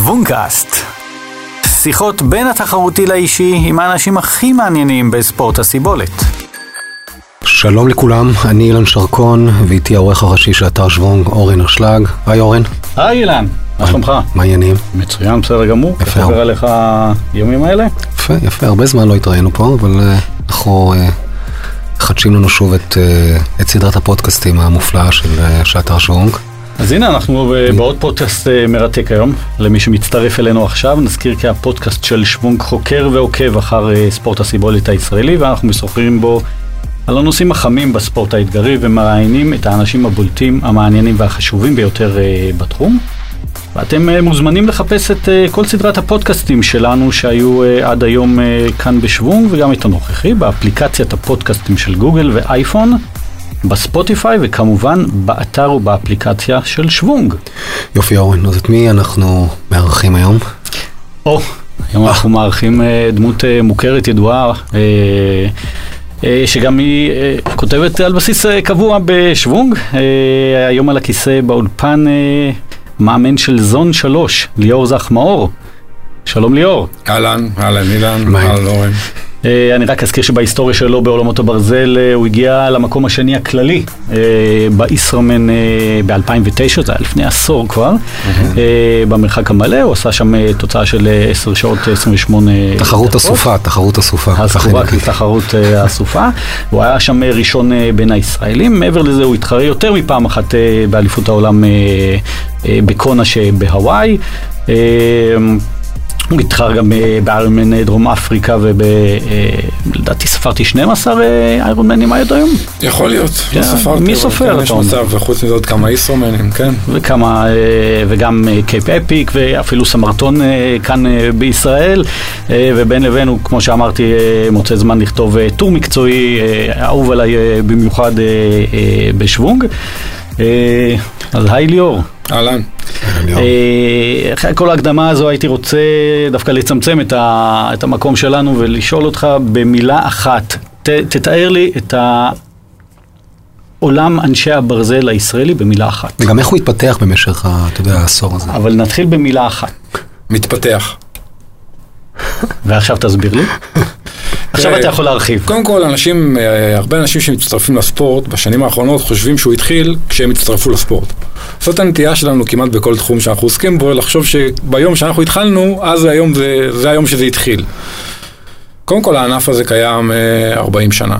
שוונקאסט. שיחות בין התחרותי לאישי עם האנשים הכי מעניינים בספורט הסיבולת. שלום לכולם, אני אילן שרקון, ואיתי העורך הראשי של אתר שוונג, אורן אשלג. היי אורן. היי אילן, מה שלומך? מה העניינים? מצוין, בסדר גמור. יפה. איך עובר עליך הימים האלה? יפה, יפה, הרבה זמן לא התראינו פה, אבל אה, אנחנו אה, מחדשים לנו שוב את, אה, את סדרת הפודקאסטים המופלאה של, אה, של אתר שוונג. אז הנה אנחנו ב- בעוד פודקאסט אה, מרתק היום, למי שמצטרף אלינו עכשיו, נזכיר כי הפודקאסט של שוונג חוקר ועוקב אחר אה, ספורט הסיבולת הישראלי, ואנחנו משוחחים בו על הנושאים החמים בספורט האתגרי ומראיינים את האנשים הבולטים, המעניינים והחשובים ביותר אה, בתחום. ואתם אה, מוזמנים לחפש את אה, כל סדרת הפודקאסטים שלנו שהיו אה, עד היום אה, כאן בשוונג וגם את הנוכחי באפליקציית הפודקאסטים של גוגל ואייפון, בספוטיפיי וכמובן באתר ובאפליקציה של שוונג. יופי אורן, אז את מי אנחנו מארחים היום? או, היום אנחנו מארחים אה, דמות אה, מוכרת, ידועה, אה, אה, שגם היא אה, כותבת על בסיס אה, קבוע בשוונג, אה, היום על הכיסא באולפן אה, מאמן של זון 3, ליאור זך מאור. שלום ליאור. אהלן, אהלן אילן, אהלן אורן. אה, אני רק אזכיר שבהיסטוריה שלו בעולמות הברזל אה, הוא הגיע למקום השני הכללי אה, בישראמן אה, ב-2009, זה היה לפני עשור כבר, במרחק המלא, הוא עשה שם אה, תוצאה של אה, 10 שעות אה, 28 תחרות. אסופה, תחרות אסופה. אה, אסופה, הוא היה שם ראשון בין הישראלים, מעבר לזה הוא התחרה יותר מפעם אחת באליפות העולם בקונה שבהוואי. אה, הוא התחרה גם אה, ב Ironman אה, דרום אפריקה ולדעתי ספרתי 12 אה, איירונמנים עד היום יכול להיות, כן, לא ספרתי. מי סופר, כן, יש? מצב, וחוץ מזה עוד כמה ישראמנים, כן. וכמה, אה, וגם אה, Cape Epic ואפילו סמרטון אה, כאן אה, בישראל אה, ובין לבין הוא כמו שאמרתי אה, מוצא זמן לכתוב אה, טור מקצועי אה, אהוב עליי אה, במיוחד אה, אה, בשוונג. אה, אז היי ליאור. אהלן. אה, אחרי כל ההקדמה הזו הייתי רוצה דווקא לצמצם את, ה, את המקום שלנו ולשאול אותך במילה אחת, ת, תתאר לי את העולם אנשי הברזל הישראלי במילה אחת. וגם איך הוא התפתח במשך, ה- אתה יודע, העשור הזה. אבל נתחיל במילה אחת, מתפתח. ועכשיו תסביר לי. עכשיו אתה יכול להרחיב. קודם כל, אנשים, אה, הרבה אנשים שמצטרפים לספורט, בשנים האחרונות חושבים שהוא התחיל כשהם הצטרפו לספורט. זאת הנטייה שלנו כמעט בכל תחום שאנחנו עוסקים בו, לחשוב שביום שאנחנו התחלנו, אז היום זה, זה היום שזה התחיל. קודם כל, הענף הזה קיים אה, 40 שנה.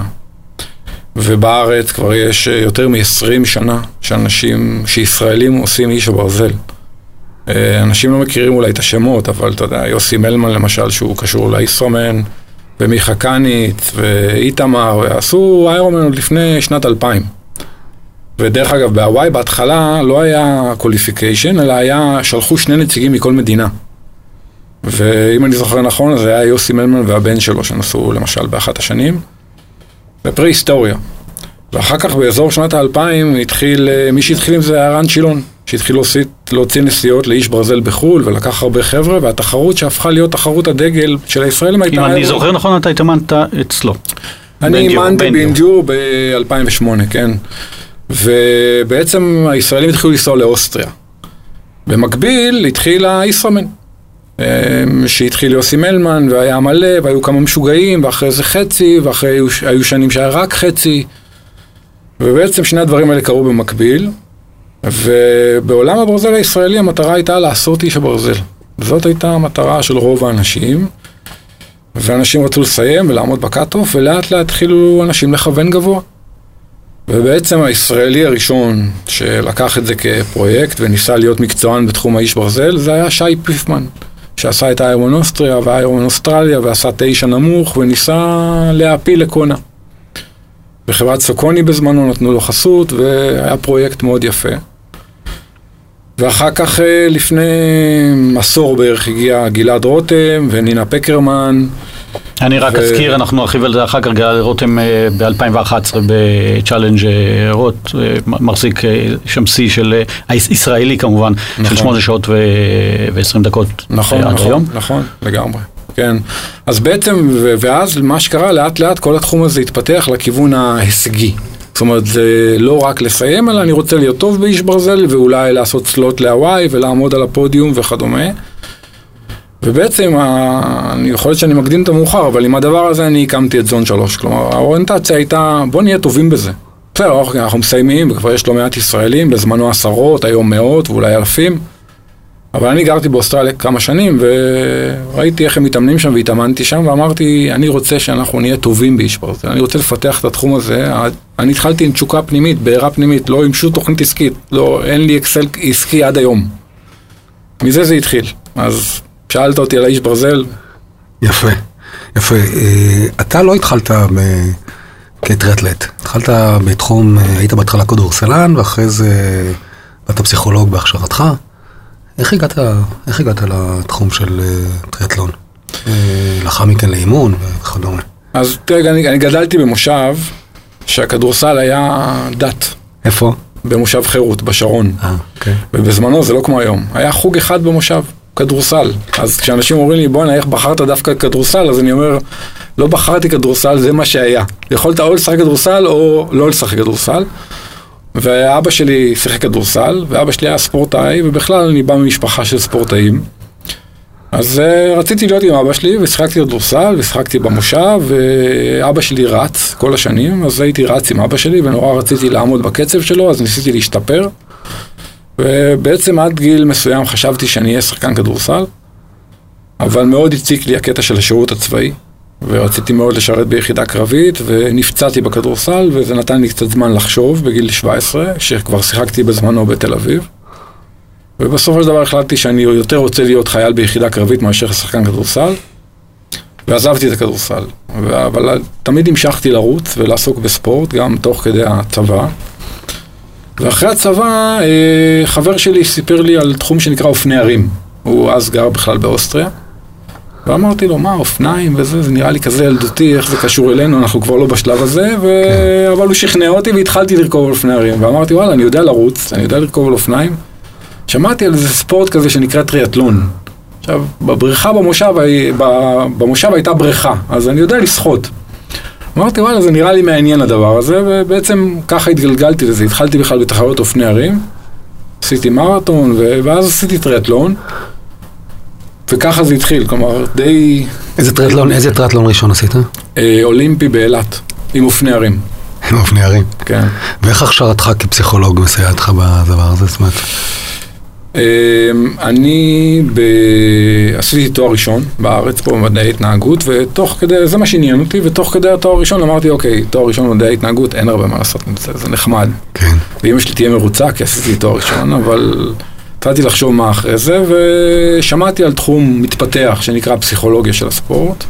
ובארץ כבר יש אה, יותר מ-20 שנה שאנשים, שישראלים עושים איש הברזל. אה, אנשים לא מכירים אולי את השמות, אבל אתה יודע, יוסי מלמן למשל, שהוא קשור לאיסרומן, ומיכה קניץ, ואיתמר, ועשו איירומן עוד לפני שנת 2000. ודרך אגב, בהוואי בהתחלה לא היה qualification, אלא היה, שלחו שני נציגים מכל מדינה. ואם אני זוכר נכון, זה היה יוסי מלמן והבן שלו שנסעו למשל באחת השנים. זה פרה-היסטוריה. ואחר כך באזור שנת האלפיים התחיל, אה, מי שהתחיל עם זה היה רן שילון, שהתחיל להוציא, להוציא נסיעות לאיש ברזל בחו"ל ולקח הרבה חבר'ה, והתחרות שהפכה להיות תחרות הדגל של הישראלים הייתה... אם אני זוכר נכון, אתה התאמנת אצלו. אני אימנתי. באנדיור ב-2008, כן. ובעצם הישראלים התחילו לנסוע לאוסטריה. במקביל התחיל הישראמן. אמ, שהתחיל יוסי מלמן, והיה מלא, והיו כמה משוגעים, ואחרי זה חצי, ואחרי היו, היו שנים שהיה רק חצי. ובעצם שני הדברים האלה קרו במקביל, ובעולם הברזל הישראלי המטרה הייתה לעשות איש הברזל. זאת הייתה המטרה של רוב האנשים, ואנשים רצו לסיים ולעמוד ב cut-off, ולאט לאט התחילו אנשים לכוון גבוה. ובעצם הישראלי הראשון שלקח את זה כפרויקט וניסה להיות מקצוען בתחום האיש ברזל, זה היה שי פיפמן, שעשה את Iron אוסטריה ו Iron אוסטרליה ועשה תשע נמוך וניסה להעפיל לקונה. בחברת Saucony בזמנו נתנו לו חסות והיה פרויקט מאוד יפה. ואחר כך אה, לפני עשור בערך הגיע גלעד רותם ונינה פקרמן. אני רק ו- אזכיר, אנחנו נרחיב על זה אחר כך, גלעד רותם ב-2011 ב Challenge אה, Roth, אה, מ- מחזיק שם שיא של, ישראלי כמובן, של נכון. 8 שעות ו-20 דקות נכון, עד נכון, היום. נכון, לגמרי. כן. אז בעצם, ואז מה שקרה, לאט לאט כל התחום הזה התפתח לכיוון ההישגי. זאת אומרת, זה לא רק לסיים, אלא אני רוצה להיות טוב באיש ברזל, ואולי לעשות slot להוואי ולעמוד על הפודיום וכדומה. ובעצם, ה- יכול להיות שאני מקדים את המאוחר, אבל עם הדבר הזה אני הקמתי את זון 3. כלומר, האוריינטציה הייתה, בוא נהיה טובים בזה. בסדר, אנחנו מסיימים, וכבר יש לא מעט ישראלים, בזמנו עשרות, היום מאות ואולי אלפים. אבל אני גרתי באוסטרליה כמה שנים, וראיתי איך הם מתאמנים שם, והתאמנתי שם, ואמרתי, אני רוצה שאנחנו נהיה טובים באישפורט. אני רוצה לפתח את התחום הזה. אני התחלתי עם תשוקה פנימית, בעירה פנימית, לא עם שום תוכנית עסקית. לא, אין לי אקסל עסקי עד היום. מזה זה התחיל. אז שאלת אותי על האיש ברזל, יפה, יפה. אה, אתה לא התחלת ב- כטריאטלט, התחלת בתחום, אה, היית בהתחלה כדורסלן, ואחרי זה אתה פסיכולוג בהכשרתך. איך הגעת, איך הגעת לתחום של אה, טריאטלון? אה, לאחר מכן לאימון וכדומה. אז תראה, אני, אני גדלתי במושב שהכדורסל היה דת, איפה? במושב חירות, בשרון. אה, אוקיי. ובזמנו זה לא כמו היום. היה חוג אחד במושב, כדורסל. אז כשאנשים אומרים לי, בואנה, איך בחרת דווקא כדורסל? אז אני אומר, לא בחרתי כדורסל, זה מה שהיה. יכולת או לשחק כדורסל או לא לשחק כדורסל. ואבא שלי שיחק כדורסל, ואבא שלי היה ספורטאי, ובכלל אני בא ממשפחה של ספורטאים. אז uh, רציתי להיות עם אבא שלי, ושיחקתי כדורסל, ושיחקתי במושב, ואבא שלי רץ כל השנים, אז הייתי רץ עם אבא שלי, ונורא רציתי לעמוד בקצב שלו, אז ניסיתי להשתפר. ובעצם עד גיל מסוים חשבתי שאני אהיה שחקן כדורסל, אבל מאוד הציק לי הקטע של השירות הצבאי, ורציתי מאוד לשרת ביחידה קרבית, ונפצעתי בכדורסל, וזה נתן לי קצת זמן לחשוב בגיל 17, שכבר שיחקתי בזמנו בתל אביב. ובסופו של דבר החלטתי שאני יותר רוצה להיות חייל ביחידה קרבית מאשר שחקן כדורסל, ועזבתי את הכדורסל. אבל תמיד המשכתי לרוץ ולעסוק בספורט, גם תוך כדי הצבא. ואחרי הצבא, אה, חבר שלי סיפר לי על תחום שנקרא אופני ערים. הוא אז גר בכלל באוסטריה. ואמרתי לו, מה, אופניים וזה, זה נראה לי כזה ילדותי, איך זה קשור אלינו, אנחנו כבר לא בשלב הזה, ו... כן. אבל הוא שכנע אותי והתחלתי לרכוב על אופני ערים. ואמרתי, וואלה, אני יודע לרוץ, אני יודע לרכוב על אופניים. שמעתי על איזה ספורט כזה שנקרא טריאטלון. עכשיו, בבריכה במושב, במושב הייתה בריכה, אז אני יודע לשחות. אמרתי, וואלה, זה נראה לי מעניין הדבר הזה, ובעצם ככה התגלגלתי לזה. התחלתי בכלל בתחרויות אופני ערים, עשיתי מרתון, ואז עשיתי טריאטלון, וככה זה התחיל, כלומר, די איזה טריאטלון, איזה טריאטלון ראשון עשית? אה, אולימפי באילת, עם אופני ערים, עם אופני ערים. כן. ואיך הכשרתך כפסיכולוג מסייעת לך בדבר הזה? זאת אומרת, אה, אני ב... עשיתי תואר ראשון בארץ פה במדעי התנהגות, ותוך כדי, זה מה שעניין אותי, ותוך כדי התואר הראשון אמרתי, אוקיי, תואר ראשון במדעי התנהגות, אין הרבה מה לעשות עם זה, זה נחמד. כן. ואמא שלי תהיה מרוצה, כי עשיתי תואר ראשון, אבל התחלתי לחשוב מה אחרי זה, ושמעתי על תחום מתפתח שנקרא פסיכולוגיה של הספורט,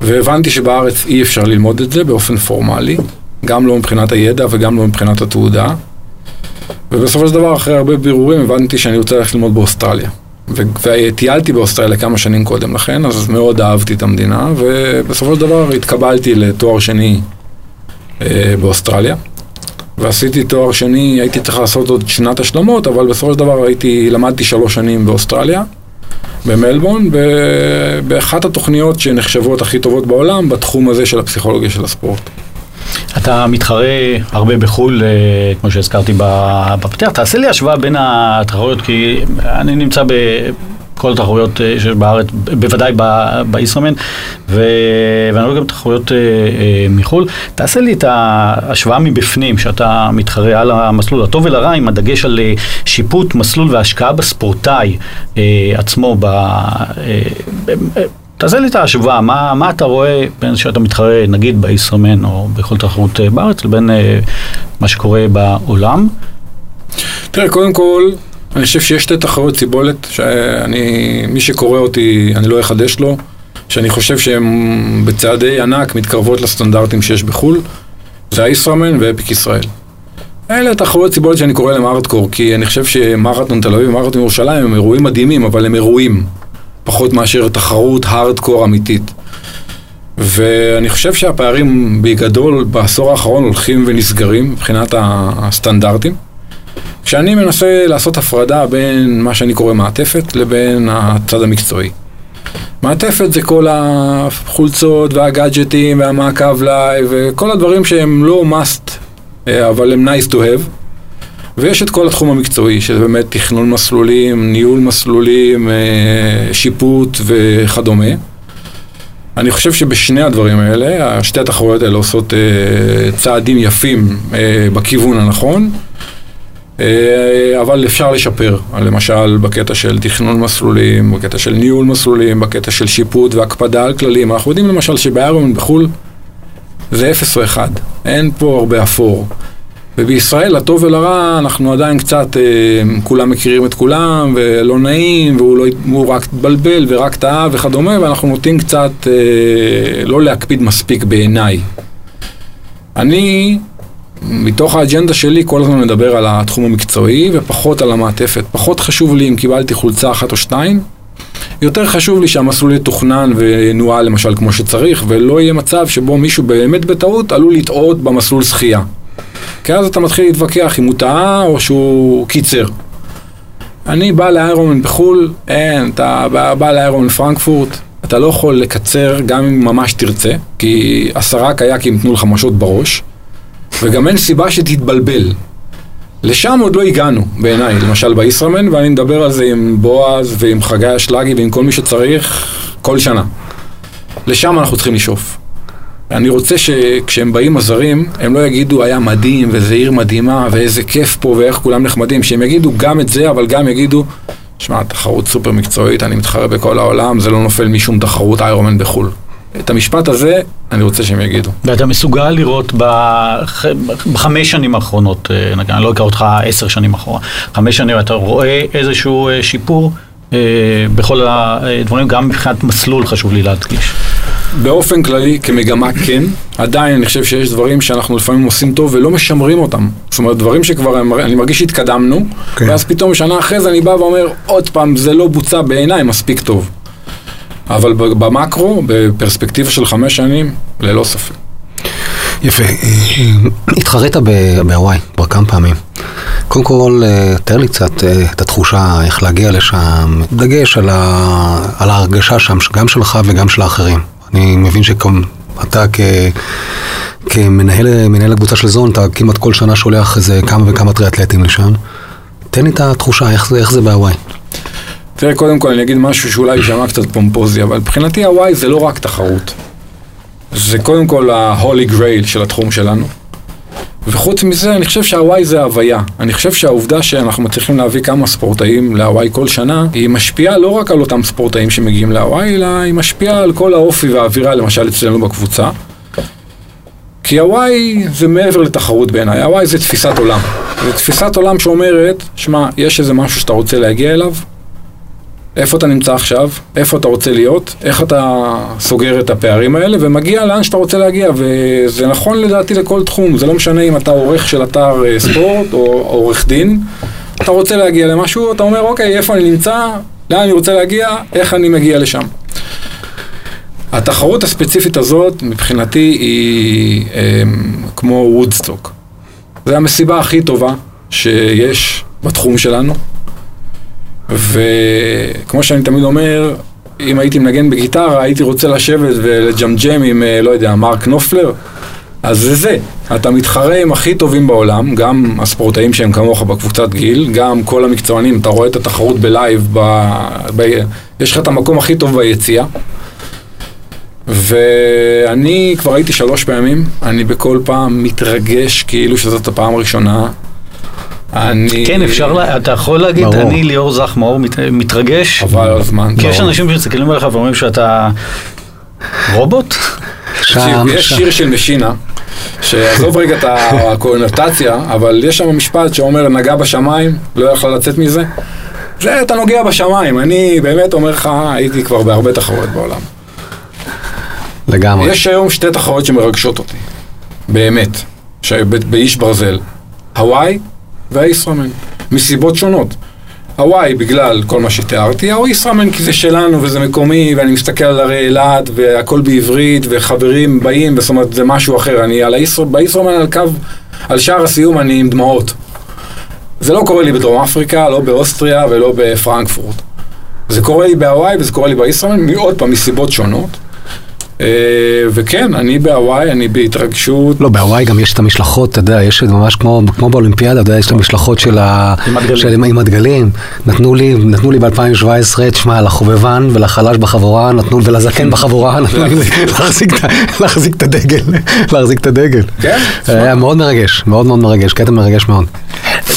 והבנתי שבארץ אי אפשר ללמוד את זה באופן פורמלי, גם לא מבחינת הידע וגם לא מבחינת התעודה. ובסופו של דבר, אחרי הרבה בירורים, הבנתי שאני רוצה ללכת ללמוד באוסטרליה. וטיילתי באוסטרליה כמה שנים קודם לכן, אז מאוד אהבתי את המדינה, ובסופו של דבר התקבלתי לתואר שני אה, באוסטרליה. ועשיתי תואר שני, הייתי צריך לעשות עוד שנת השלמות, אבל בסופו של דבר הייתי, למדתי שלוש שנים באוסטרליה, במלבורן, ב- באחת התוכניות שנחשבות הכי טובות בעולם, בתחום הזה של הפסיכולוגיה של הספורט. אתה מתחרה הרבה בחו"ל, אה, כמו שהזכרתי ב- בפתיח. תעשה לי השוואה בין התחרויות, כי אני נמצא בכל התחרויות אה, שיש בארץ, בוודאי ב- בישראמן, ו- ואני רואה גם תחרויות אה, אה, מחו"ל. תעשה לי את ההשוואה מבפנים, שאתה מתחרה על המסלול הטוב ולרע, עם הדגש על שיפוט מסלול והשקעה בספורטאי עצמו. ב- תעשה לי את ההשוואה, מה, מה אתה רואה בין שאתה מתחרה נגיד בישראמן או בכל תחרות בארץ לבין מה שקורה בעולם? תראה, קודם כל, אני חושב שיש שתי תחרויות סיבולת, שאני, מי שקורא אותי, אני לא אחדש לו, שאני חושב שהן בצעדי ענק מתקרבות לסטנדרטים שיש בחו"ל, זה הישראמן ואפיק ישראל. אלה תחרויות סיבולת שאני קורא להם ארדקור, כי אני חושב שמרתון תל אביב ומרתון ירושלים הם אירועים מדהימים, אבל הם אירועים, פחות מאשר תחרות הארדקור אמיתית. ואני חושב שהפערים בגדול בעשור האחרון הולכים ונסגרים מבחינת הסטנדרטים. כשאני מנסה לעשות הפרדה בין מה שאני קורא מעטפת לבין הצד המקצועי. מעטפת זה כל החולצות והגאדג'טים והמעקב לייב וכל הדברים שהם לא must, אה, אבל הם nice to have. ויש את כל התחום המקצועי, שזה באמת תכנון מסלולים, ניהול מסלולים, אה, שיפוט וכדומה. אני חושב שבשני הדברים האלה, שתי התחרויות האלה עושות אה, צעדים יפים בכיוון הנכון, אבל אפשר לשפר, למשל בקטע של תכנון מסלולים, בקטע של ניהול מסלולים, בקטע של שיפוט והקפדה על כללים. אנחנו יודעים למשל שבאיירונמן בחו"ל זה אפס או אחד, אין פה הרבה אפור. ובישראל, לטוב ולרע, אנחנו עדיין קצת, אה, כולם מכירים את כולם, ולא נעים, והוא לא, רק התבלבל ורק טעה וכדומה, ואנחנו נוטים קצת אה, לא להקפיד מספיק בעיניי. אני, מתוך האג'נדה שלי, כל הזמן מדבר על התחום המקצועי, ופחות על המעטפת. פחות חשוב לי אם קיבלתי חולצה אחת או שתיים, יותר חשוב לי שהמסלול יתוכנן ונוהל למשל כמו שצריך, ולא יהיה מצב שבו מישהו באמת בטעות עלול לטעות במסלול שחייה. כי אז אתה מתחיל להתווכח אם הוא טעה או שהוא קיצר. אני בא לאיירומן בחו"ל, אין, אתה בא, בא לאיירומן פרנקפורט, אתה לא יכול לקצר גם אם ממש תרצה, כי עשרה קייקים ייתנו לך משות בראש, וגם אין סיבה שתתבלבל. לשם עוד לא הגענו, בעיניי, למשל בישראמן, ואני מדבר על זה עם בועז ועם חגי אשלגי ועם כל מי שצריך כל שנה. לשם אנחנו צריכים לשאוף. אני רוצה שכשהם באים הזרים, הם לא יגידו היה מדהים ואיזה עיר מדהימה ואיזה כיף פה ואיך כולם נחמדים, שהם יגידו גם את זה, אבל גם יגידו, שמע, תחרות סופר מקצועית, אני מתחרה בכל העולם, זה לא נופל משום תחרות איירומן בחו"ל. את המשפט הזה, אני רוצה שהם יגידו. ואתה מסוגל לראות בח... בחמש שנים האחרונות, אה, אני לא אקרא אותך עשר שנים אחורה, חמש שנים אתה רואה איזשהו אה, שיפור אה, בכל הדברים, גם מבחינת מסלול חשוב לי להדגיש. באופן כללי, כמגמה כן, עדיין אני חושב שיש דברים שאנחנו לפעמים עושים טוב ולא משמרים אותם. זאת אומרת, דברים שכבר אני מרגיש שהתקדמנו, כן. ואז פתאום שנה אחרי זה אני בא ואומר, עוד פעם, זה לא בוצע בעיניי מספיק טוב. אבל במקרו, בפרספקטיבה של חמש שנים, ללא ספק. יפה. התחרית בהוואי כבר כמה פעמים. קודם כל, אה, תאר לי קצת אה, את התחושה, איך להגיע לשם, דגש על, ה... על ההרגשה שם, גם שלך וגם של האחרים. אני מבין שאתה כ... כמנהל הקבוצה של זון, אתה כמעט כל שנה שולח איזה כמה וכמה טריאטלטים לשם. תן לי את התחושה, איך זה, איך זה בהוואי. תראה, קודם כל אני אגיד משהו שאולי יישמע קצת פומפוזי, אבל מבחינתי הוואי זה לא רק תחרות. זה קודם כל ה-holy grail של התחום שלנו. וחוץ מזה, אני חושב שהוואי זה הוויה. אני חושב שהעובדה שאנחנו מצליחים להביא כמה ספורטאים להוואי כל שנה, היא משפיעה לא רק על אותם ספורטאים שמגיעים להוואי, אלא היא משפיעה על כל האופי והאווירה, למשל אצלנו בקבוצה. כי הוואי זה מעבר לתחרות בעיניי, הוואי זה תפיסת עולם. זה תפיסת עולם שאומרת, שמע, יש איזה משהו שאתה רוצה להגיע אליו, איפה אתה נמצא עכשיו, איפה אתה רוצה להיות, איך אתה סוגר את הפערים האלה? ומגיע לאן שאתה רוצה להגיע וזה נכון לדעתי לכל תחום, זה לא משנה אם אתה עורך של אתר אה, ספורט או עורך דין, אתה רוצה להגיע למשהו, אתה אומר אוקיי, איפה אני נמצא, לאן אני רוצה להגיע, איך אני מגיע לשם. התחרות הספציפית הזאת מבחינתי היא אה, כמו וודסטוק. זו המסיבה הכי טובה שיש בתחום שלנו. וכמו שאני תמיד אומר, אם הייתי מנגן בגיטרה, הייתי רוצה לשבת ולג'מג'ם עם, אה, לא יודע, מרק נופלר. אז זה זה, אתה מתחרה עם הכי טובים בעולם, גם הספורטאים שהם כמוך בקבוצת גיל, גם כל המקצוענים, אתה רואה את התחרות בלייב, ב... ב... יש לך את המקום הכי טוב ביציאה. ואני כבר הייתי שלוש פעמים, אני בכל פעם מתרגש כאילו שזאת הפעם הראשונה, אני... כן, אפשר, לה, אתה יכול להגיד, ברור. אני ליאור זך מאור מת, מתרגש. חבל על הזמן. כי יש אנשים שמסתכלים עליך ואומרים שאתה רובוט? שם, יש שיר של משינה, שעזוב רגע את הקונוטציה, אבל יש שם משפט שאומר, נגע בשמיים, לא יכלה לצאת מזה. זה, אתה נוגע בשמיים, אני באמת אומר לך, הייתי כבר בהרבה תחרויות בעולם. לגמרי. יש היום שתי תחרויות שמרגשות אותי, באמת, באיש ברזל. הוואי והישראמן, מסיבות שונות. הוואי בגלל כל מה שתיארתי, הישראמן כי זה שלנו וזה מקומי ואני מסתכל על הרי אילת והכל בעברית וחברים באים, זאת אומרת זה משהו אחר, אני על בישראמן על קו, על שער הסיום אני עם דמעות. זה לא קורה לי בדרום אפריקה, לא באוסטריה ולא בפרנקפורט. זה קורה לי בהוואי וזה קורה לי בישראמן, עוד פעם מסיבות שונות. אה, וכן, אני בהוואי, אני בהתרגשות. לא, בהוואי גם יש את המשלחות, אתה יודע, יש ממש כמו, כמו באולימפיאדה, אתה יודע, יש את המשלחות של ה... עם הדגלים. של, עם, עם הדגלים. נתנו לי, נתנו לי ב-2017, תשמע, לחובבן ולחלש בחבורה, נתנו, ולזקן בחבורה, נתנו לי להחזיק, את ה- להחזיק את הדגל, להחזיק את הדגל. כן, היה מאוד מרגש, מאוד מאוד מרגש, קטע מרגש מאוד.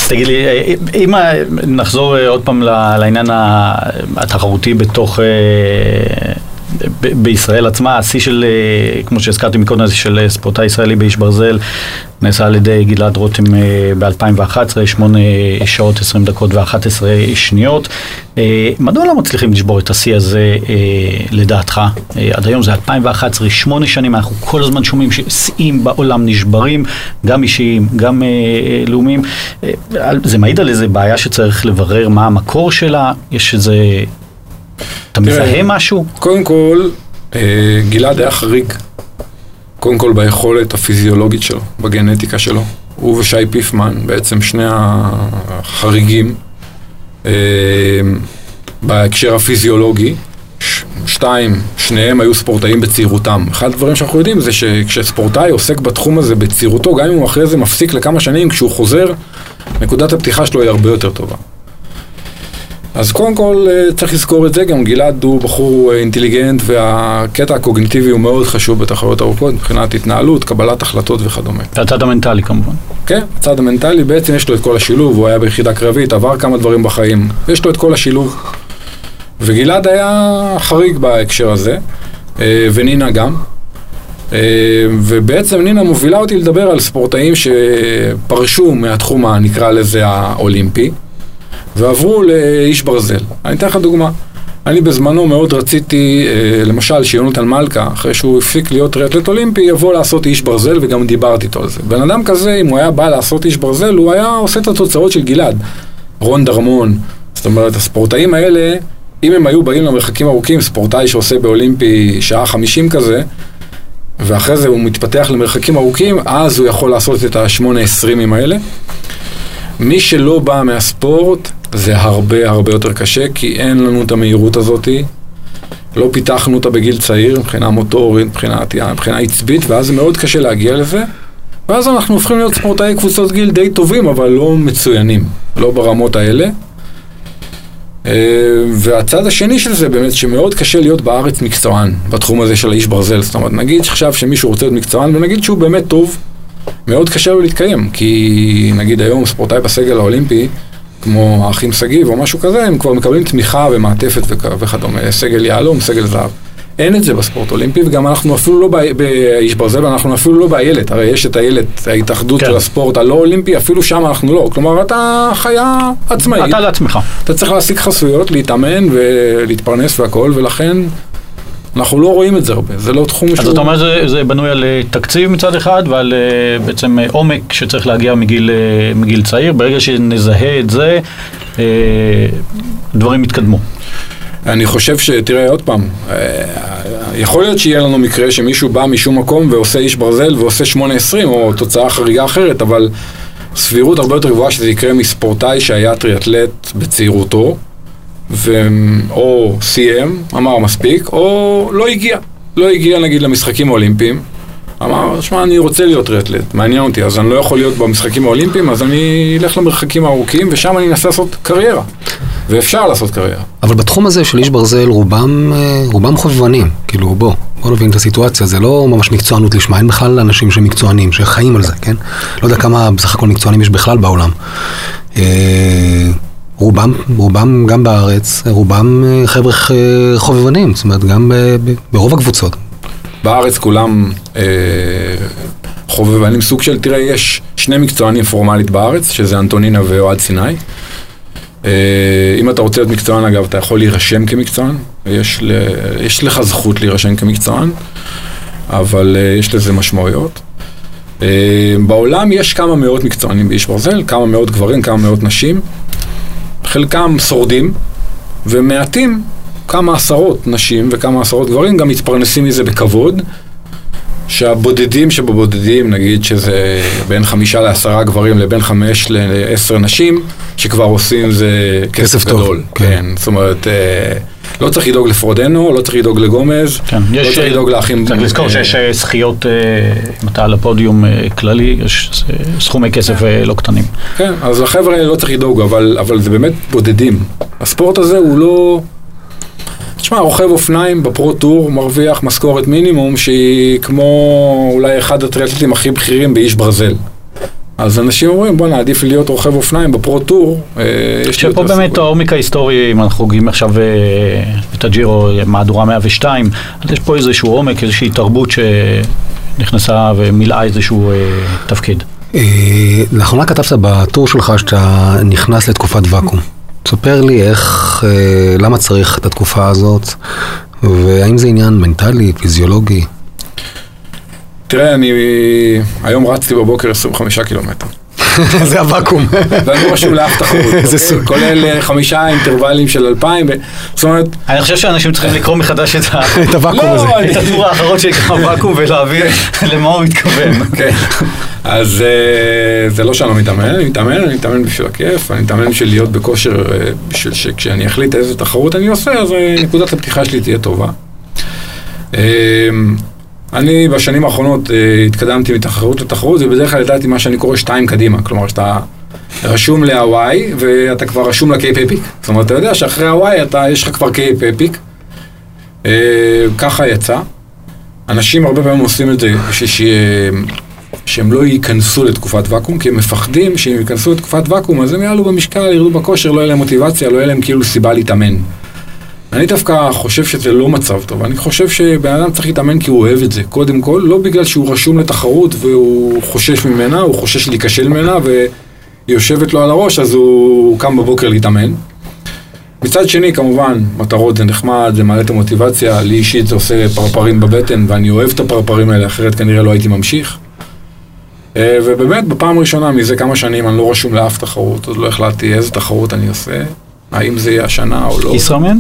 תגיד לי, אה, אם אה, נחזור אה, עוד פעם לעניין התחרותי בתוך... אה, בישראל עצמה, השיא של, אה, כמו שהזכרתי מקודם, של אה, ספורטאי ישראלי באיש ברזל, נעשה על ידי גלעד רותם ב-2011, 8 שעות 20 דקות ו-11 שניות. אה, מדוע לא מצליחים לשבור את השיא הזה אה, לדעתך? אה, עד היום זה 2011, שמונה שנים, אנחנו כל הזמן שומעים ששיאים בעולם נשברים, גם אישיים, גם אה, אה, לאומיים. אה, זה מעיד על איזה בעיה שצריך לברר מה המקור שלה, יש איזה... אתה מזהה משהו? קודם כל, אה, גלעד היה חריג. קודם כל ביכולת הפיזיולוגית שלו, בגנטיקה שלו. הוא ושי פיפמן, בעצם שני החריגים אה, בהקשר הפיזיולוגי. ש- שתיים, שניהם היו ספורטאים בצעירותם. אחד הדברים שאנחנו יודעים זה שכשספורטאי עוסק בתחום הזה בצעירותו, גם אם הוא אחרי זה מפסיק לכמה שנים, כשהוא חוזר, נקודת הפתיחה שלו היא הרבה יותר טובה. אז קודם כל אה, צריך לזכור את זה, גם גלעד הוא בחור אה, אינטליגנט והקטע הקוגניטיבי הוא מאוד חשוב בתחרויות ארוכות מבחינת התנהלות, קבלת החלטות וכדומה. והצד המנטלי כמובן. כן, הצד המנטלי בעצם יש לו את כל השילוב, הוא היה ביחידה קרבית, עבר כמה דברים בחיים, יש לו את כל השילוב. וגלעד היה חריג בהקשר הזה, אה, ונינה גם. ובעצם נינה מובילה אותי לדבר על ספורטאים שפרשו מהתחום הנקרא לזה האולימפי, ועברו לאיש ברזל. אני אתן לך דוגמה. אני בזמנו מאוד רציתי, אה, למשל, שיונתן מלכה, אחרי שהוא הפסיק להיות טריאטלט אולימפי, יבוא לעשות איש ברזל, וגם דיברתי איתו על זה. בן אדם כזה, אם הוא היה בא לעשות איש ברזל, הוא היה עושה את התוצאות של גלעד. רון דרמון. זאת אומרת, הספורטאים האלה, אם הם היו באים למרחקים ארוכים, ספורטאי שעושה באולימפי שעה חמישים כזה, ואחרי זה הוא מתפתח למרחקים ארוכים, אז הוא יכול לעשות את השמונה עשרימים האלה. מי שלא בא מהספורט, זה הרבה הרבה יותר קשה, כי אין לנו את המהירות הזאתי. לא פיתחנו אותה בגיל צעיר, מבחינה מוטורית, מבחינה, מבחינה עצבית, ואז זה מאוד קשה להגיע לזה. ואז אנחנו הופכים להיות ספורטאי קבוצות גיל די טובים, אבל לא מצוינים, לא ברמות האלה. אה, והצד השני של זה באמת שמאוד קשה להיות בארץ מקצוען בתחום הזה של האיש ברזל. זאת אומרת, נגיד עכשיו שמישהו רוצה להיות מקצוען ונגיד שהוא באמת טוב, מאוד קשה לו להתקיים. כי נגיד היום ספורטאי בסגל האולימפי, כמו האחים שגיב או משהו כזה, הם כבר מקבלים תמיכה ומעטפת וכ- וכדומה, סגל יהלום, סגל זהב. אין את זה בספורט אולימפי, וגם אנחנו אפילו לא באיש ברזל, אנחנו אפילו לא באיילת, הרי יש את האיילת, ההתאחדות כן. של הספורט הלא אולימפי, אפילו שם אנחנו לא. כלומר, אתה חיה עצמאית. אתה לעצמך. אתה צריך להשיג חסויות, להתאמן ולהתפרנס והכל, ולכן אנחנו לא רואים את זה הרבה, זה לא תחום אז אתה אומר זה, זה בנוי על אה, תקציב מצד אחד ועל אה, בעצם אה, עומק שצריך להגיע מגיל, מגיל צעיר. ברגע שנזהה את זה, דברים יתקדמו. אני חושב שתראה עוד פעם, יכול להיות שיהיה לנו מקרה שמישהו בא משום מקום ועושה איש ברזל ועושה 8-20 או תוצאה חריגה אחרת, אבל סבירות הרבה יותר גבוהה שזה יקרה מספורטאי שהיה טריאטלט בצעירותו. או סיים, אמר מספיק, או לא הגיע. לא הגיע נגיד למשחקים האולימפיים. אמר, שמע, אני רוצה להיות טריאטלט, מעניין אותי, אז אני לא יכול להיות במשחקים האולימפיים, אז אני אלך למרחקים הארוכים, ושם אני אנסה לעשות קריירה. ואפשר לעשות קריירה. אבל בתחום הזה של איש ברזל, רובם, אה, רובם חובבנים. כאילו, בוא, בוא נבין את הסיטואציה, זה לא ממש מקצוענות לשמה, אין בכלל אנשים שמקצוענים, שחיים על זה, כן? לא יודע כמה בסך הכל מקצוענים יש בכלל בעולם. רובם, רובם גם בארץ, רובם אה, חבר'ה אה, חובבנים, זאת אומרת, גם ברוב הקבוצות. בארץ כולם אה, חובבנים סוג של, תראה, יש שני מקצוענים פורמלית בארץ, שזה אנטונינה ואוהד סיני. אה, אם אתה רוצה להיות מקצוען, אגב, אתה יכול להירשם כמקצוען, יש, ל, יש לך זכות להירשם כמקצוען, אבל יש לזה משמעויות. בעולם יש כמה מאות מקצוענים באיש ברזל, כמה מאות גברים, כמה מאות נשים. חלקם שורדים, ומעטים, כמה עשרות נשים וכמה עשרות גברים, גם מתפרנסים מזה בכבוד. שהבודדים שבבודדים, נגיד שזה בין חמישה לעשרה גברים לבין חמש לעשר נשים, שכבר עושים זה כסף, כסף טוב, גדול. כן. כן. זאת אומרת, אה, לא צריך לדאוג לפרודנו, לא צריך לדאוג לגומז, כן, לא יש, צריך לדאוג לאחים. צריך לזכור אה, שיש אה, זכיות, אה, אם אתה על הפודיום אה, כללי, יש אה, סכומי כסף אה, לא קטנים. כן, אז לחבר'ה האלה לא צריך לדאוג, אבל, אבל זה באמת בודדים. הספורט הזה הוא לא... תשמע, רוכב אופניים בפרו-טור מרוויח משכורת מינימום שהיא כמו אולי אחד הטריאטלטים הכי בכירים באיש ברזל. אז אנשים אומרים, בואנה, עדיף לי להיות רוכב אופניים בפרו-טור. אה, שפה באמת סיכוי." העומק ההיסטורי, אם אנחנו חוגגים עכשיו אה, את הג'ירו, אה, מהדורה 102, אז יש פה איזשהו עומק, איזושהי תרבות שנכנסה ומילאה איזשהו תפקיד. לאחרונה כתבת בטור שלך שאתה נכנס לתקופת ואקום. תספר לי איך, למה צריך את התקופה הזאת, והאם זה עניין מנטלי, פיזיולוגי? תראה, אני היום רצתי בבוקר 25 קילומטר. זה הוואקום. ואני לא רשום לאף תחרות, אוקיי? כולל אה, חמישה אינטרוולים של 2,000. ו- זאת אומרת, אני חושב שאנשים צריכים לקרוא מחדש את הוואקום לא, הזה. את הטור האחרון שנקרא ואקום ולהבין למה הוא מתכוון. כן. אז אה, זה לא שאני לא מתאמן, אני מתאמן, אני מתאמן בשביל הכיף, אני מתאמן בשביל להיות בכושר, אה, בשביל שכשאני אחליט איזה תחרות אני עושה, אז נקודת הפתיחה שלי תהיה טובה. אה, אני בשנים האחרונות אה, התקדמתי מתחרות לתחרות, ובדרך כלל ידעתי מה שאני קורא שתיים קדימה, כלומר שאתה רשום להוואי ואתה כבר רשום אפיק. זאת אומרת, אתה יודע שאחרי אתה, יש לך כבר אפיק. אה, ככה יצא. אנשים הרבה פעמים עושים את זה בשביל ש- שהם לא ייכנסו לתקופת ואקום, כי הם מפחדים שאם ייכנסו לתקופת ואקום, אז הם יעלו במשקל, ירדו בכושר, לא יהיה להם מוטיבציה, לא יהיה להם כאילו סיבה להתאמן. אני דווקא חושב שזה לא מצב טוב, אני חושב שבן אדם צריך להתאמן כי הוא אוהב את זה, קודם כל, לא בגלל שהוא רשום לתחרות והוא חושש ממנה, הוא חושש להיכשל ממנה והיא יושבת לו על הראש, אז הוא קם בבוקר להתאמן. מצד שני, כמובן, מטרות זה נחמד, זה מעלה את המוטיבציה, לי אישית זה עושה פרפרים בבטן, ואני אוהב את הפרפרים האלה, אחרת כנראה לא הייתי ממשיך. אה, ובאמת, בפעם הראשונה מזה כמה שנים אני לא רשום לאף תחרות, עוד לא החלטתי איזה תחרות אני עושה, האם זה יהיה השנה או לא. ישראמן?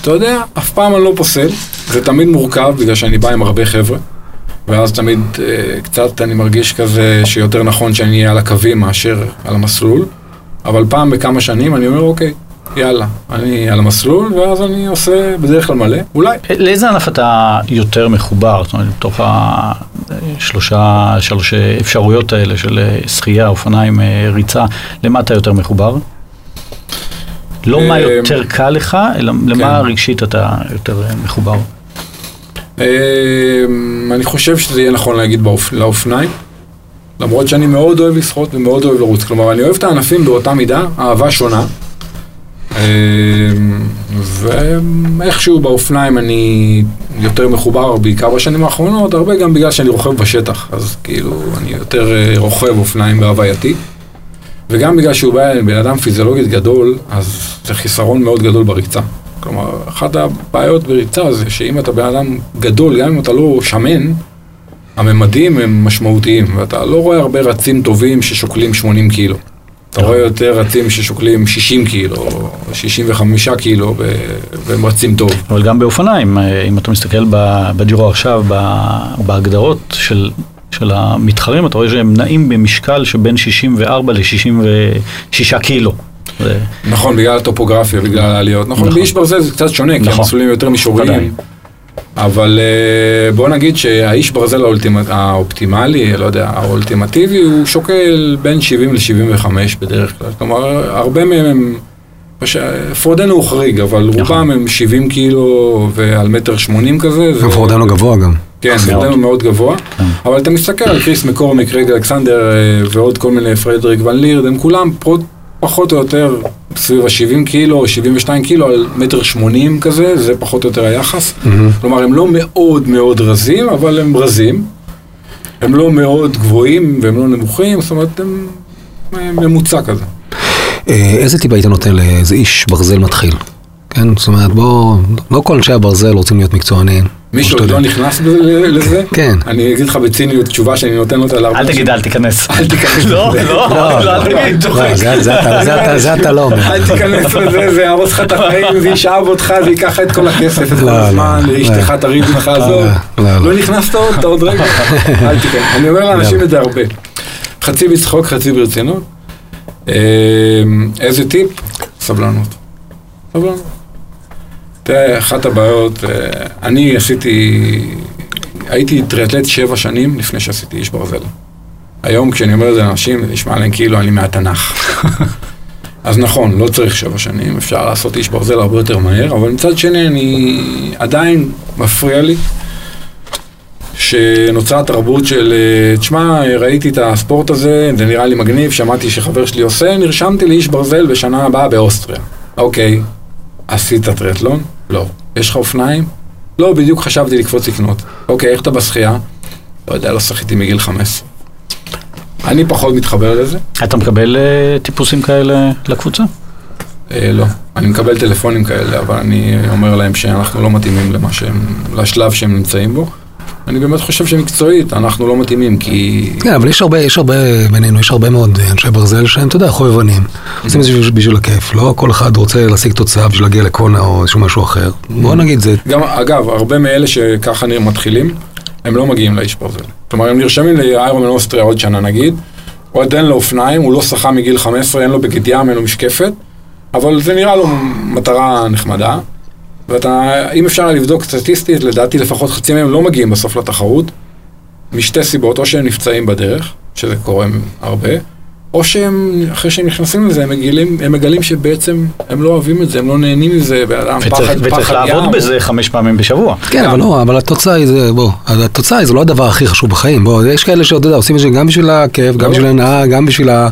אתה יודע, אף פעם אני לא פוסל, זה תמיד מורכב בגלל שאני בא עם הרבה חבר'ה, ואז תמיד אה, קצת אני מרגיש כזה שיותר נכון שאני אהיה על הקווים מאשר על המסלול, אבל פעם בכמה שנים אני אומר, אוקיי, יאללה, אני על המסלול, ואז אני עושה בדרך כלל מלא, אולי. לאיזה ענף אתה יותר מחובר? זאת אומרת, מתוך השלושה, שלוש אפשרויות האלה של אה, שחייה, אופניים, אה, ריצה, למה אתה יותר מחובר? לא מה אה, יותר קל לך, אלא למה כן. רגשית אתה יותר מחובר. אה, אני חושב שזה יהיה נכון להגיד. לאופניים, למרות שאני מאוד אוהב לשחות ומאוד אוהב לרוץ. כלומר, אני אוהב את הענפים באותה מידה, אהבה שונה. אה, ואיכשהו באופניים אני יותר מחובר, בעיקר בשנים האחרונות, הרבה גם בגלל שאני רוכב בשטח, אז כאילו אני יותר אה, רוכב אופניים בהווייתי. וגם בגלל שהוא בא בן אדם פיזיולוגית גדול, אז זה חיסרון מאוד גדול בריצה. כלומר, אחת הבעיות בריצה זה שאם אתה בן אדם גדול, גם אם אתה לא שמן, הממדים הם משמעותיים, ואתה לא רואה הרבה רצים טובים ששוקלים 80 קילו. אתה רואה יותר רצים ששוקלים 60 קילו, או 65 קילו, והם רצים טוב. אבל גם באופניים, אה, אם אתה מסתכל בג'ירו עכשיו, בהגדרות של, של המתחרים, אתה רואה שהם נעים במשקל שבין 64 ל-66 קילו. זה- נכון, בגלל הטופוגרפיה, בגלל העליות. נכון, נכון. באיש ברזל זה קצת שונה, כי נכון. המסלולים יותר מישוריים. אבל אה, בוא נגיד שהאיש ברזל האולטימט, האופטימלי, לא יודע, האולטימטיבי, הוא שוקל בין 70 ל-75 בדרך כלל. כלומר, הרבה מהם הם... פרודנו הוא חריג, אבל נכון. רובם הם 70 קילו ועל מטר 80 כזה. זה- פורדנו גבוה גם. כן. פרודנו מאוד גבוה. כן. אבל אתה מסתכל על קריס מקורמיק, רגע אלכסנדר אה, ועוד כל מיני פרדריק ון לירד, הם כולם פחות או יותר סביב ה-70 קילו, 72 קילו על מטר 80 כזה, זה פחות או יותר היחס. כלומר, הם לא מאוד מאוד רזים, אבל הם רזים. הם לא מאוד גבוהים והם לא נמוכים, זאת אומרת, הם ממוצע כזה. אה, איזה טיפ היית נותן לאיזה איש ברזל מתחיל? כן, זאת אומרת, בוא, לא כל אנשי הברזל רוצים להיות מקצוענים. מי שעוד לא. נכנס לזה, כן. אני אגיד לך בציניות תשובה שאני נותן אותה להרבה אל תגיד אל תיכנס. אל תיכנס לא, לזה. לא, לא, אל תגיד, לא, צוחק. זה- זה אתה- לא אומר. אל תיכנס לזה, זה יהרוס לך את החיים, זה ישאב אותך, זה ייקח את כל הכסף, את כל לא, לא, הזמן, לא. אשתך תריב ממך, עזוב. לא, לא, לא. לא נכנסת עוד, אתה עוד רגע, אל תיכנס. אני אומר לאנשים את זה הרבה. חצי בצחוק, חצי ברצינות. אה, איזה טיפ? סבלנות. סבלנות. תראה, אחת הבעיות, אה, אני עשיתי, הייתי טריאטלט שבע שנים לפני שעשיתי איש ברזל. היום כשאני אומר את זה לאנשים, זה נשמע להם כאילו אני מהתנ"ך. אז נכון, לא צריך שבע שנים, אפשר לעשות איש ברזל הרבה יותר מהר, אבל מצד שני אני עדיין מפריע לי שנוצרה תרבות של, אה, תשמע, ראיתי את הספורט הזה, זה נראה לי מגניב, שמעתי שחבר שלי עושה, נרשמתי לאיש ברזל בשנה הבאה באוסטריה. אוקיי, עשית טריאטלון? לא. יש לך אופניים? לא, בדיוק חשבתי לקפוץ לקנות. אוקיי, איך אתה בשחייה? לא יודע, לא שחיתי מגיל 15. אני פחות מתחבר לזה. אתה מקבל אה, טיפוסים כאלה לקבוצה? אה, לא. אני מקבל טלפונים כאלה, אבל אני אומר להם שאנחנו לא מתאימים למה שהם, לשלב שהם נמצאים בו. אני באמת חושב שמקצועית אנחנו לא מתאימים, כי... כן, אבל יש הרבה, יש הרבה בינינו, יש הרבה מאוד אנשי ברזל שהם, אתה יודע, חובבנים. עושים את זה בשביל- הכיף. לא כל אחד רוצה להשיג תוצאה בשביל להגיע לקונה או איזשהו משהו אחר. בוא נגיד, זה... גם, אגב, הרבה מאלה שככה מתחילים, הם לא מגיעים לאיש ברזל. כלומר, הם נרשמים לאיירומן אוסטריה עוד שנה נגיד, הוא עדיין לו אופניים, הוא לא שחה מגיל 15, אין לו בגד ים, אין לו משקפת, אבל זה נראה לו מטרה נחמדה. ואתה, אם אפשר לבדוק סטטיסטית, לדעתי לפחות חצי מהם לא מגיעים בסוף לתחרות, משתי סיבות, או שהם נפצעים בדרך, שזה קורה הרבה, או שהם, אחרי שהם נכנסים לזה, הם מגלים, הם מגלים שבעצם הם לא אוהבים את זה, הם לא נהנים מזה, בן אדם וצריך, פחד, וצריך פחד לעבוד ים. בזה חמש פעמים בשבוע. כן, אבל לא, אבל התוצאה היא זה, בוא, התוצאה היא זה לא הדבר הכי חשוב בחיים, בוא, יש כאלה שאתה יודע, עושים את זה גם בשביל הכיף, גם בשביל ההנאה, גם בשביל ה-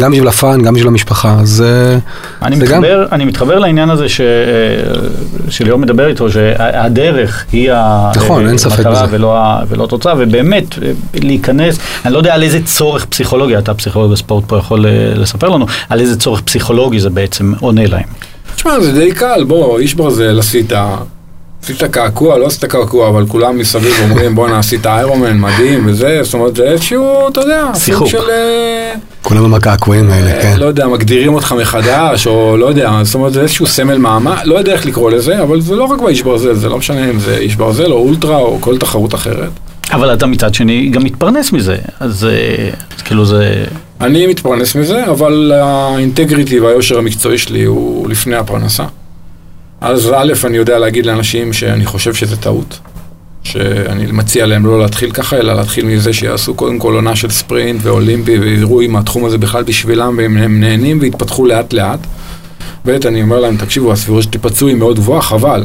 גם בשביל הפאן, גם בשביל המשפחה, אז אה, אני זה גם- מתחבר, אני מתחבר לעניין הזה ש... שליאור מדבר איתו, שהדרך היא נכון, אין ספק המטרה בזה. ולא, ה- ולא התוצאה, ובאמת להיכנס, אני לא יודע על איזה צורך פסיכולוגי, אתה פסיכולוג בספורט פה יכול אה, לספר לנו, על איזה צורך פסיכולוגי זה בעצם עונה להם. תשמע, זה די קל, בוא, איש ברזל עשית, עשית קעקוע, לא עשית קעקוע, אבל כולם מסביב אומרים, בואנה, עשית איירומן, מדהים וזה, זאת אומרת, זה איזשהו, אתה יודע, סוג שיחוק. של... אה, כולם עם הקעקועים האלה, כן. לא יודע, מגדירים אותך מחדש, או לא יודע, זאת אומרת, זה איזשהו סמל מעמד, לא יודע איך לקרוא לזה, אבל זה לא רק באיש ברזל, זה לא משנה אם זה איש ברזל או אולטרה או כל תחרות אחרת. אבל אתה מצד שני גם מתפרנס מזה, אז אה, אז כאילו זה... אני מתפרנס מזה, אבל האינטגריטי והיושר המקצועי שלי הוא לפני הפרנסה. אז א', אני יודע להגיד לאנשים שאני חושב שזה טעות. שאני מציע להם לא להתחיל ככה, אלא להתחיל מזה שיעשו קודם כל עונה של ספרינט ואולימפי, ויראו אם התחום הזה בכלל בשבילם, והם הם נהנים ויתפתחו לאט לאט. ב', אני אומר להם, תקשיבו, הסבירות שתיפצעו היא מאוד גבוהה, חבל.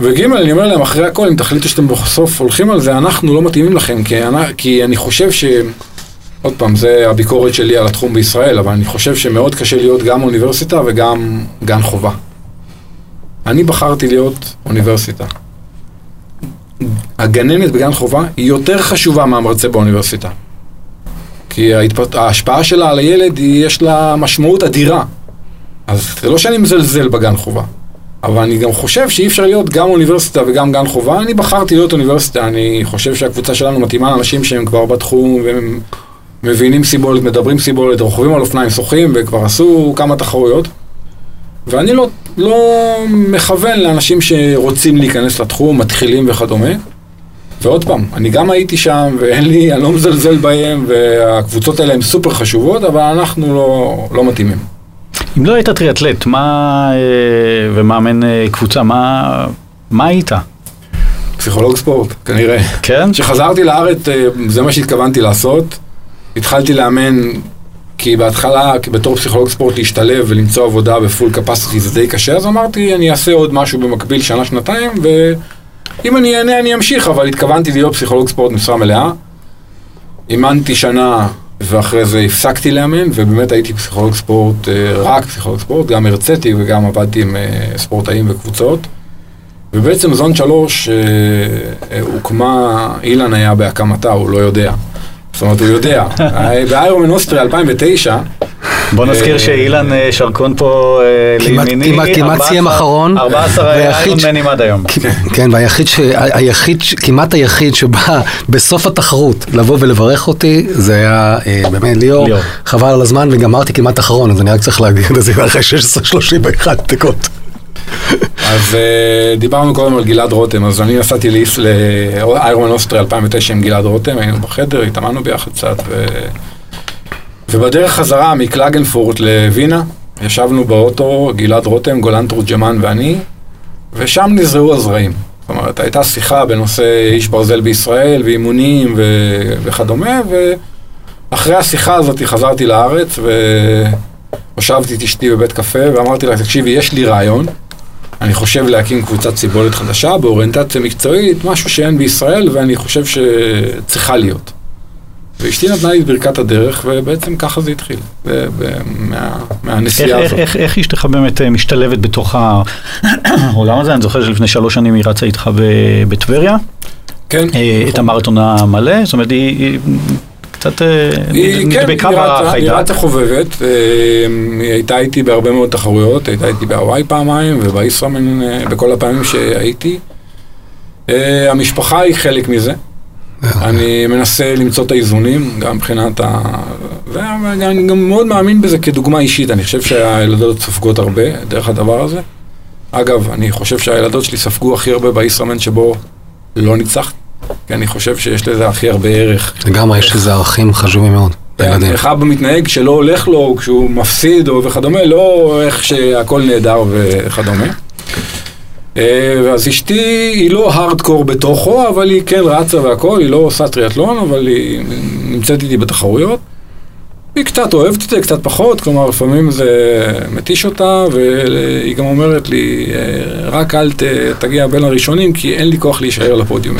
וג', אני אומר להם, אחרי הכל, אם תחליטו שאתם בסוף הולכים על זה, אנחנו לא מתאימים לכם, כי אני, כי אני חושב ש... עוד פעם, זה הביקורת שלי על התחום בישראל, אבל אני חושב שמאוד קשה להיות גם אוניברסיטה וגם גן חובה. אני בחרתי להיות אוניברסיטה. הגננת בגן חובה היא יותר חשובה מהמרצה באוניברסיטה. כי ההתפ... ההשפעה שלה על הילד, יש לה משמעות אדירה. אז זה לא שאני מזלזל בגן חובה, אבל אני גם חושב שאי אפשר להיות גם אוניברסיטה וגם גן חובה. אני בחרתי להיות אוניברסיטה, אני חושב שהקבוצה שלנו מתאימה לאנשים שהם כבר בתחום והם מבינים סיבולת, מדברים סיבולת, רוכבים על אופניים, שוחים וכבר עשו כמה תחרויות. ואני לא, לא מכוון לאנשים שרוצים להיכנס לתחום, מתחילים וכדומה. ועוד פעם, אני גם הייתי שם, ואין לי, אני לא מזלזל בהם, והקבוצות האלה הן סופר חשובות, אבל אנחנו לא, לא מתאימים. אם לא היית טריאטלט, מה... אה, ומאמן אה, קבוצה, מה... מה היית? פסיכולוג ספורט, כנראה. כן? כשחזרתי לארץ, אה, זה מה שהתכוונתי לעשות. התחלתי לאמן, כי בהתחלה, בתור פסיכולוג ספורט, להשתלב ולמצוא עבודה בפול קפסיטי זה די קשה, אז אמרתי, אני אעשה עוד משהו במקביל שנה-שנתיים, ואם אני אענה אני אמשיך, אבל התכוונתי להיות פסיכולוג ספורט משרה מלאה. אימנתי שנה, ואחרי זה הפסקתי לאמן, ובאמת הייתי פסיכולוג ספורט, אה, רק פסיכולוג ספורט, גם הרציתי וגם עבדתי עם אה, ספורטאים וקבוצות. ובעצם זון שלוש אה, אה, הוקמה, אילן היה בהקמתה, הוא לא יודע. זאת אומרת, הוא יודע. אה, באיירומן אוסטריה 2009, בוא נזכיר אה, שאילן אה, שרקון פה לימיני, כמעט- כמעט 14 סיים אחרון, 14 והיחיד ש- איירונמנים עד היום. כן, והיחיד, כמעט היחיד שבא בסוף התחרות לבוא ולברך אותי, זה היה באמת ליאור. חבל על הזמן וגמרתי כמעט אחרון, אז אני רק צריך להגיד את זה אחרי 16-31 דקות. אז אה, דיברנו קודם על גלעד רותם, אז אני נסעתי לאיס לאיירומן אוסטריה 2009 עם גלעד רותם, היינו בחדר, התאמנו ביחד קצת, ו... ובדרך חזרה מקלגנפורט לווינה, ישבנו באוטו, גלעד רותם, גולן תורג'מן ואני, ושם נזרעו הזרעים. זאת אומרת, הייתה שיחה בנושא איש ברזל בישראל, ואימונים ו- וכדומה, ואחרי השיחה הזאת חזרתי לארץ, והושבתי את אשתי בבית קפה, ואמרתי לה, תקשיבי, יש לי רעיון, אני חושב להקים קבוצת סיבולת חדשה באוריינטציה מקצועית, משהו שאין בישראל, ואני חושב שצריכה להיות. ואשתי נתנה לי את ברכת הדרך, ובעצם ככה זה התחיל, מה- מהנסיעה איך, הזאת. איך, איך אשתך באמת אה, משתלבת בתוך העולם הזה? אני זוכר שלפני שלוש שנים היא רצה איתך בטבריה, כן, אה, את נכון. המרתון המלא, זאת אומרת היא קצת אה, כן, נדבקה היא רצה- היא. רצה חובבת, אה, היא הייתה איתי בהרבה מאוד תחרויות, הייתה איתי בהוואי פעמיים ובאיסרמן אה, בכל הפעמים שהייתי. המשפחה היא חלק מזה, אני מנסה למצוא את האיזונים, גם מבחינת ה... ואני גם מאוד מאמין בזה כדוגמה אישית, אני חושב שהילדות סופגות הרבה דרך הדבר הזה. אגב, אני חושב שהילדות שלי ספגו הכי הרבה באיסרמן שבו לא ניצחת, כי אני חושב שיש לזה הכי הרבה ערך. לגמרי, יש לזה ערכים חשובים מאוד. לילדים. איך אבא מתנהג שלא הולך לו כשהוא מפסיד או וכדומה, לא איך שהכל נהדר וכדומה. אה, אז אשתי היא לא הארדקור בתוכו, אבל היא כן רצה והכל, היא לא עושה טריאטלון, אבל היא נמצאת איתי בתחרויות. היא קצת אוהבת את זה, קצת פחות, כלומר לפעמים זה מתיש אותה, והיא גם אומרת לי, אה, רק אל ת, תגיע בין הראשונים, כי אין לי כוח להישאר על הפודיום.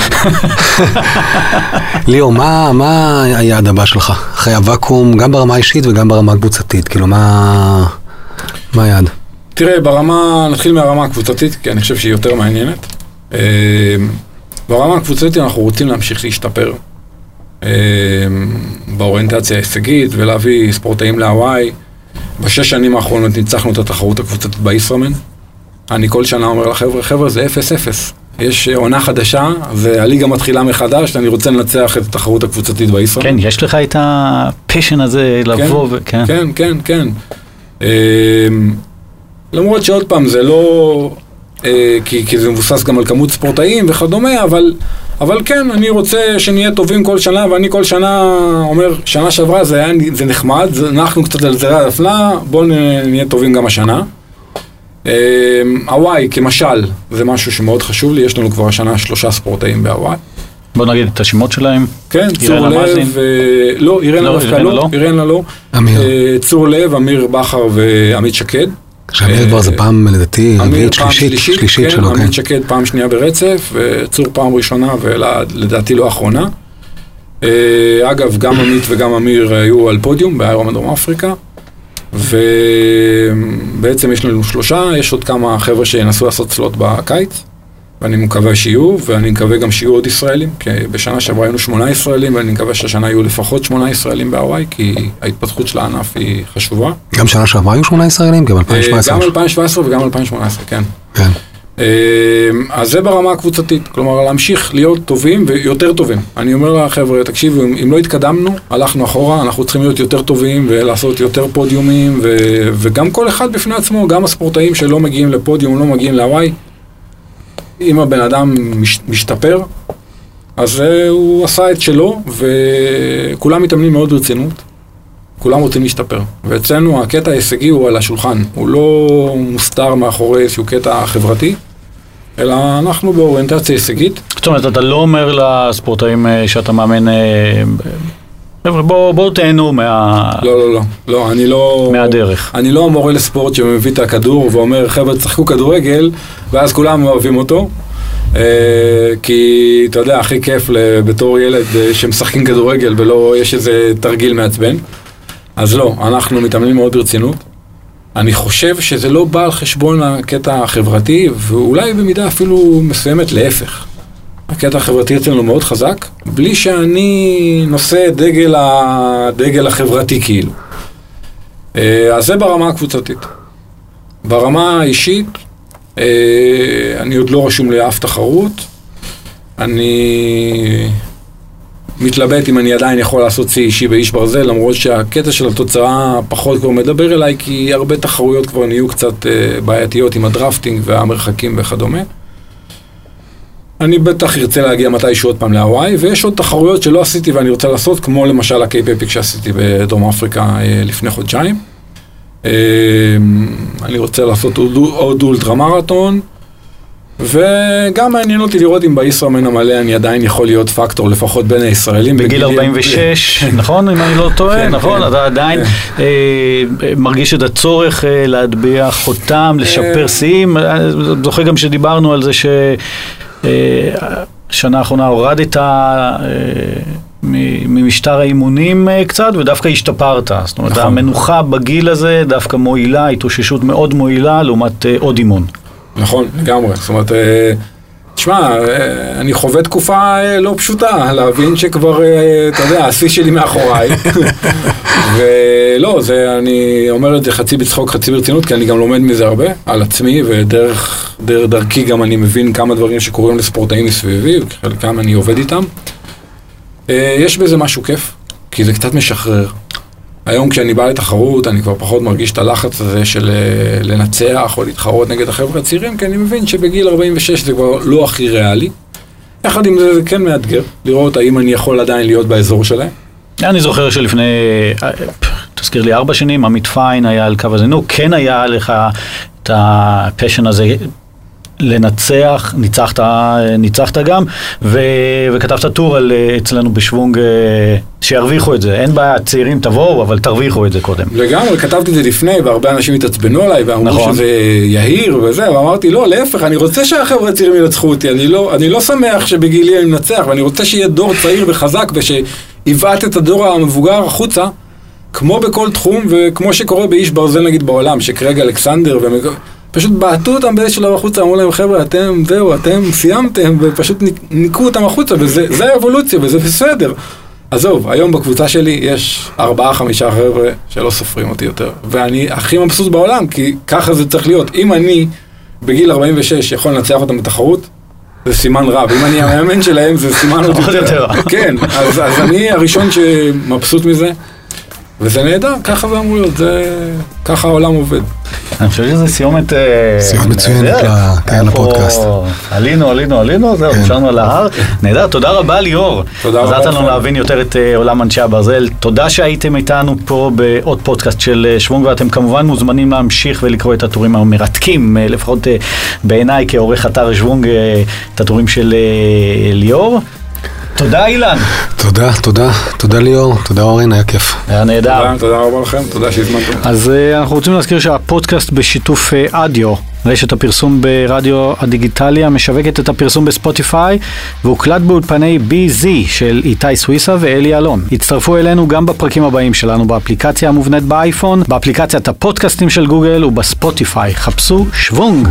ליאור, מה, מה היעד הבא שלך? אחרי הוואקום, גם ברמה האישית וגם ברמה הקבוצתית, כאילו מה... מה היעד? תראה, ברמה, נתחיל מהרמה הקבוצתית, כי אני חושב שהיא יותר מעניינת. אה, ברמה הקבוצתית אנחנו רוצים להמשיך להשתפר באוריינטציה ההישגית ולהביא ספורטאים להוואי. בשש שנים האחרונות ניצחנו את התחרות הקבוצתית בישראמן. אני כל שנה אומר לחבר'ה, חבר'ה זה 0-0. יש עונה חדשה, והליגה מתחילה מחדש, אני רוצה לנצח את התחרות הקבוצתית בישראמן. כן, יש לך את הפשן הזה לבוא, ו- כן. כן, כן, כן. אמ, למרות שעוד פעם, זה לא... אה, כי, כי זה מבוסס גם על כמות ספורטאים וכדומה, אבל, אבל כן, אני רוצה שנהיה טובים כל שנה, ואני כל שנה אומר, שנה שעברה זה היה זה נחמד, זה- אנחנו קצת על זרי הדפנה, בואו נהיה טובים גם השנה. אמ, הוואי, כמשל, זה משהו שמאוד חשוב לי, יש לנו כבר השנה שלושה ספורטאים בהוואי. בוא נגיד את השמות שלהם. כן, צור? לב, אה, לא, אירנה לא, דווקא אירנה לא, לא? אירנה לא. אמיר. אה, צור לב, אמיר בכר ועמית שקד. שאמיר כבר זה פעם, לדעתי, רביעית, שלישית, שלישית כן, שלו, כן. עמית שקד פעם שנייה ברצף, וצור פעם ראשונה ולדעתי לא אחרונה. אה, אגב, גם עמית וגם אמיר היו על פודיום באיירון דרום אפריקה. ובעצם יש לנו שלושה, יש עוד כמה חבר'ה שינסו לעשות סלוט בקיץ, ואני מקווה שיהיו, ואני מקווה גם שיהיו עוד ישראלים, כי בשנה שעברה היינו שמונה ישראלים, ואני מקווה שהשנה יהיו לפחות שמונה ישראלים בהוואי, כי ההתפתחות של הענף היא חשובה. גם שנה שעברה היו שמונה ישראלים, גם אה, 2017. גם 2017 וגם 2018, כן. כן. אה, אז זה ברמה הקבוצתית, כלומר להמשיך להיות טובים ויותר טובים. אני אומר לחבר'ה, תקשיבו, אם, אם לא התקדמנו, הלכנו אחורה, אנחנו צריכים להיות יותר טובים ולעשות יותר פודיומים, ו, וגם כל אחד בפני עצמו, גם הספורטאים שלא מגיעים לפודיום, לא מגיעים להוואי, אם הבן אדם מש, משתפר, אז אה, הוא עשה את שלו, וכולם מתאמנים מאוד ברצינות. כולם רוצים להשתפר. ואצלנו הקטע ההישגי הוא על השולחן, הוא לא מוסתר מאחורי איזשהו קטע חברתי, אלא אנחנו באוריינטציה הישגית. זאת אומרת, אתה לא אומר לספורטאים אה, שאתה מאמן, אה, חבר'ה, בואו בוא תהנו מה... לא, לא, לא, לא, אני לא... מהדרך. אני לא המורה לספורט שמביא את הכדור ואומר, חבר'ה, תשחקו כדורגל, ואז כולם אוהבים אותו. אה, כי, אתה יודע, הכי כיף בתור ילד אה, שמשחקים כדורגל ולא יש איזה תרגיל מעצבן. אז לא, אנחנו מתאמנים מאוד ברצינות. אני חושב שזה לא בא על חשבון הקטע החברתי, ואולי במידה אפילו מסוימת להפך. הקטע החברתי אצלנו מאוד חזק, בלי שאני נושא דגל, הדגל החברתי כאילו. אה, אז זה ברמה הקבוצתית. ברמה האישית, אה, אני עוד לא רשום לאף תחרות. אני מתלבט אם אני עדיין יכול לעשות שיא אישי באיש ברזל, למרות שהקטע של התוצאה פחות כבר מדבר אליי, כי הרבה תחרויות כבר נהיו קצת אה, בעייתיות עם ה drafting והמרחקים וכדומה. אני בטח ארצה להגיע מתישהו עוד פעם להוואי, ויש עוד תחרויות שלא עשיתי ואני רוצה לעשות, כמו למשל ה Cape Epic שעשיתי בדרום אפריקה אה, לפני חודשיים. אה, אני רוצה לעשות עוד, עוד אולטרה מרתון, וגם מעניין אותי לראות אם בישראמן המלא אני עדיין יכול להיות פקטור לפחות בין הישראלים. בגיל 46, נכון? אם אני לא טועה, כן, נכון? כן. אתה עדיין כן. אה, מרגיש את הצורך להטביע חותם, לשפר. שיאים. זוכר גם שדיברנו על זה ש... אה, שנה האחרונה הורדת אה, ממשטר האימונים אה, קצת, ודווקא השתפרת. זאת אומרת, נכון. המנוחה בגיל הזה דווקא מועילה, התאוששות מאוד מועילה לעומת עוד אימון. נכון, לגמרי. זאת אומרת, תשמע, אה, אני חווה תקופה אה, לא פשוטה, להבין שכבר, אה, אתה יודע, השיא שלי מאחוריי. ולא, זה, אני אומר את זה חצי בצחוק, חצי ברצינות, כי אני גם לומד מזה הרבה, על עצמי, ודרך דרך דרכי גם אני מבין כמה דברים שקורים לספורטאים מסביבי, וחלקם אני עובד איתם. יש בזה משהו כיף, כי זה קצת משחרר. היום כשאני בא לתחרות, אני כבר פחות מרגיש את הלחץ הזה של אה, לנצח או להתחרות נגד החבר'ה הצעירים, כי אני מבין שבגיל 46 זה כבר לא הכי ריאלי. יחד עם זה, זה כן מאתגר, לראות האם אני יכול עדיין להיות באזור שלהם. אני זוכר שלפני, אה, תזכיר לי, ארבע שנים, עמית פיין היה על קו הזינוק, כן היה לך את הפשן הזה לנצח, ניצחת, ניצחת גם, ו, וכתבת טור על, אה, אצלנו בשוונג, אה, שירוויחו את זה. אין בעיה, צעירים תבואו, אבל תרוויחו את זה קודם. לגמרי, כתבתי את זה לפני, והרבה אנשים התעצבנו עליי, ואמרו נכון. שזה יהיר וזה, ואמרתי, לא, להפך, אני רוצה שהחבר'ה הצעירים ינצחו אותי, אני לא, אני לא שמח שבגילי אני מנצח, ואני רוצה שיהיה דור צעיר וחזק, ושיבעט את הדור המבוגר החוצה, כמו בכל תחום, וכמו שקורה באיש ברזל נגיד בעולם, שקרג אלכסנדר, ומק... פשוט בעטו אותם באיזה שלב החוצה, אמרו להם, חבר'ה, אתם, זהו, אתם סיימתם, ופשוט ניק- ניקו אותם החוצה, וזה זה האבולוציה, וזה בסדר. עזוב, היום בקבוצה שלי יש ארבעה, חמישה חבר'ה שלא סופרים אותי יותר. ואני הכי מבסוט בעולם, כי ככה זה צריך להיות. אם אני בגיל 46 יכול לנצח אותם בתחרות, זה סימן רע. ואם אני המאמן שלהם, זה סימן עוד יותר רע. כן, אז, אז אני הראשון שמבסוט מזה, וזה נהדר, ככה זה אמור להיות, זה... ככה העולם עובד. אני חושב שזה סיומת... אה, סיומת מצוינת לפודקאסט. עלינו, עלינו, עלינו, זהו, כן. נשארנו על ההר. נהדר, תודה רבה ליאור. תודה רבה עזרת לנו. להבין יותר את אה, עולם אנשי הברזל. תודה שהייתם איתנו פה בעוד פודקאסט של אה, שוונג, ואתם כמובן מוזמנים להמשיך ולקרוא את הטורים המרתקים, לפחות בעיניי כעורך אתר שוונג, את הטורים של ליאור. תודה אילן, תודה, תודה, תודה ליאור, תודה אורן, היה כיף. היה נהדר. תודה, תודה רבה לכם, תודה שהזמנתם. אז uh, אנחנו רוצים להזכיר שהפודקאסט בשיתוף uh, אדיו, רשת הפרסום ברדיו הדיגיטלי המשווקת את הפרסום בספוטיפיי, והוקלט באולפני BZ של איתי סוויסה ואלי אלון. הצטרפו אלינו גם בפרקים הבאים שלנו באפליקציה המובנית באייפון, באפליקציית הפודקאסטים של גוגל ובספוטיפיי. חפשו שוונג.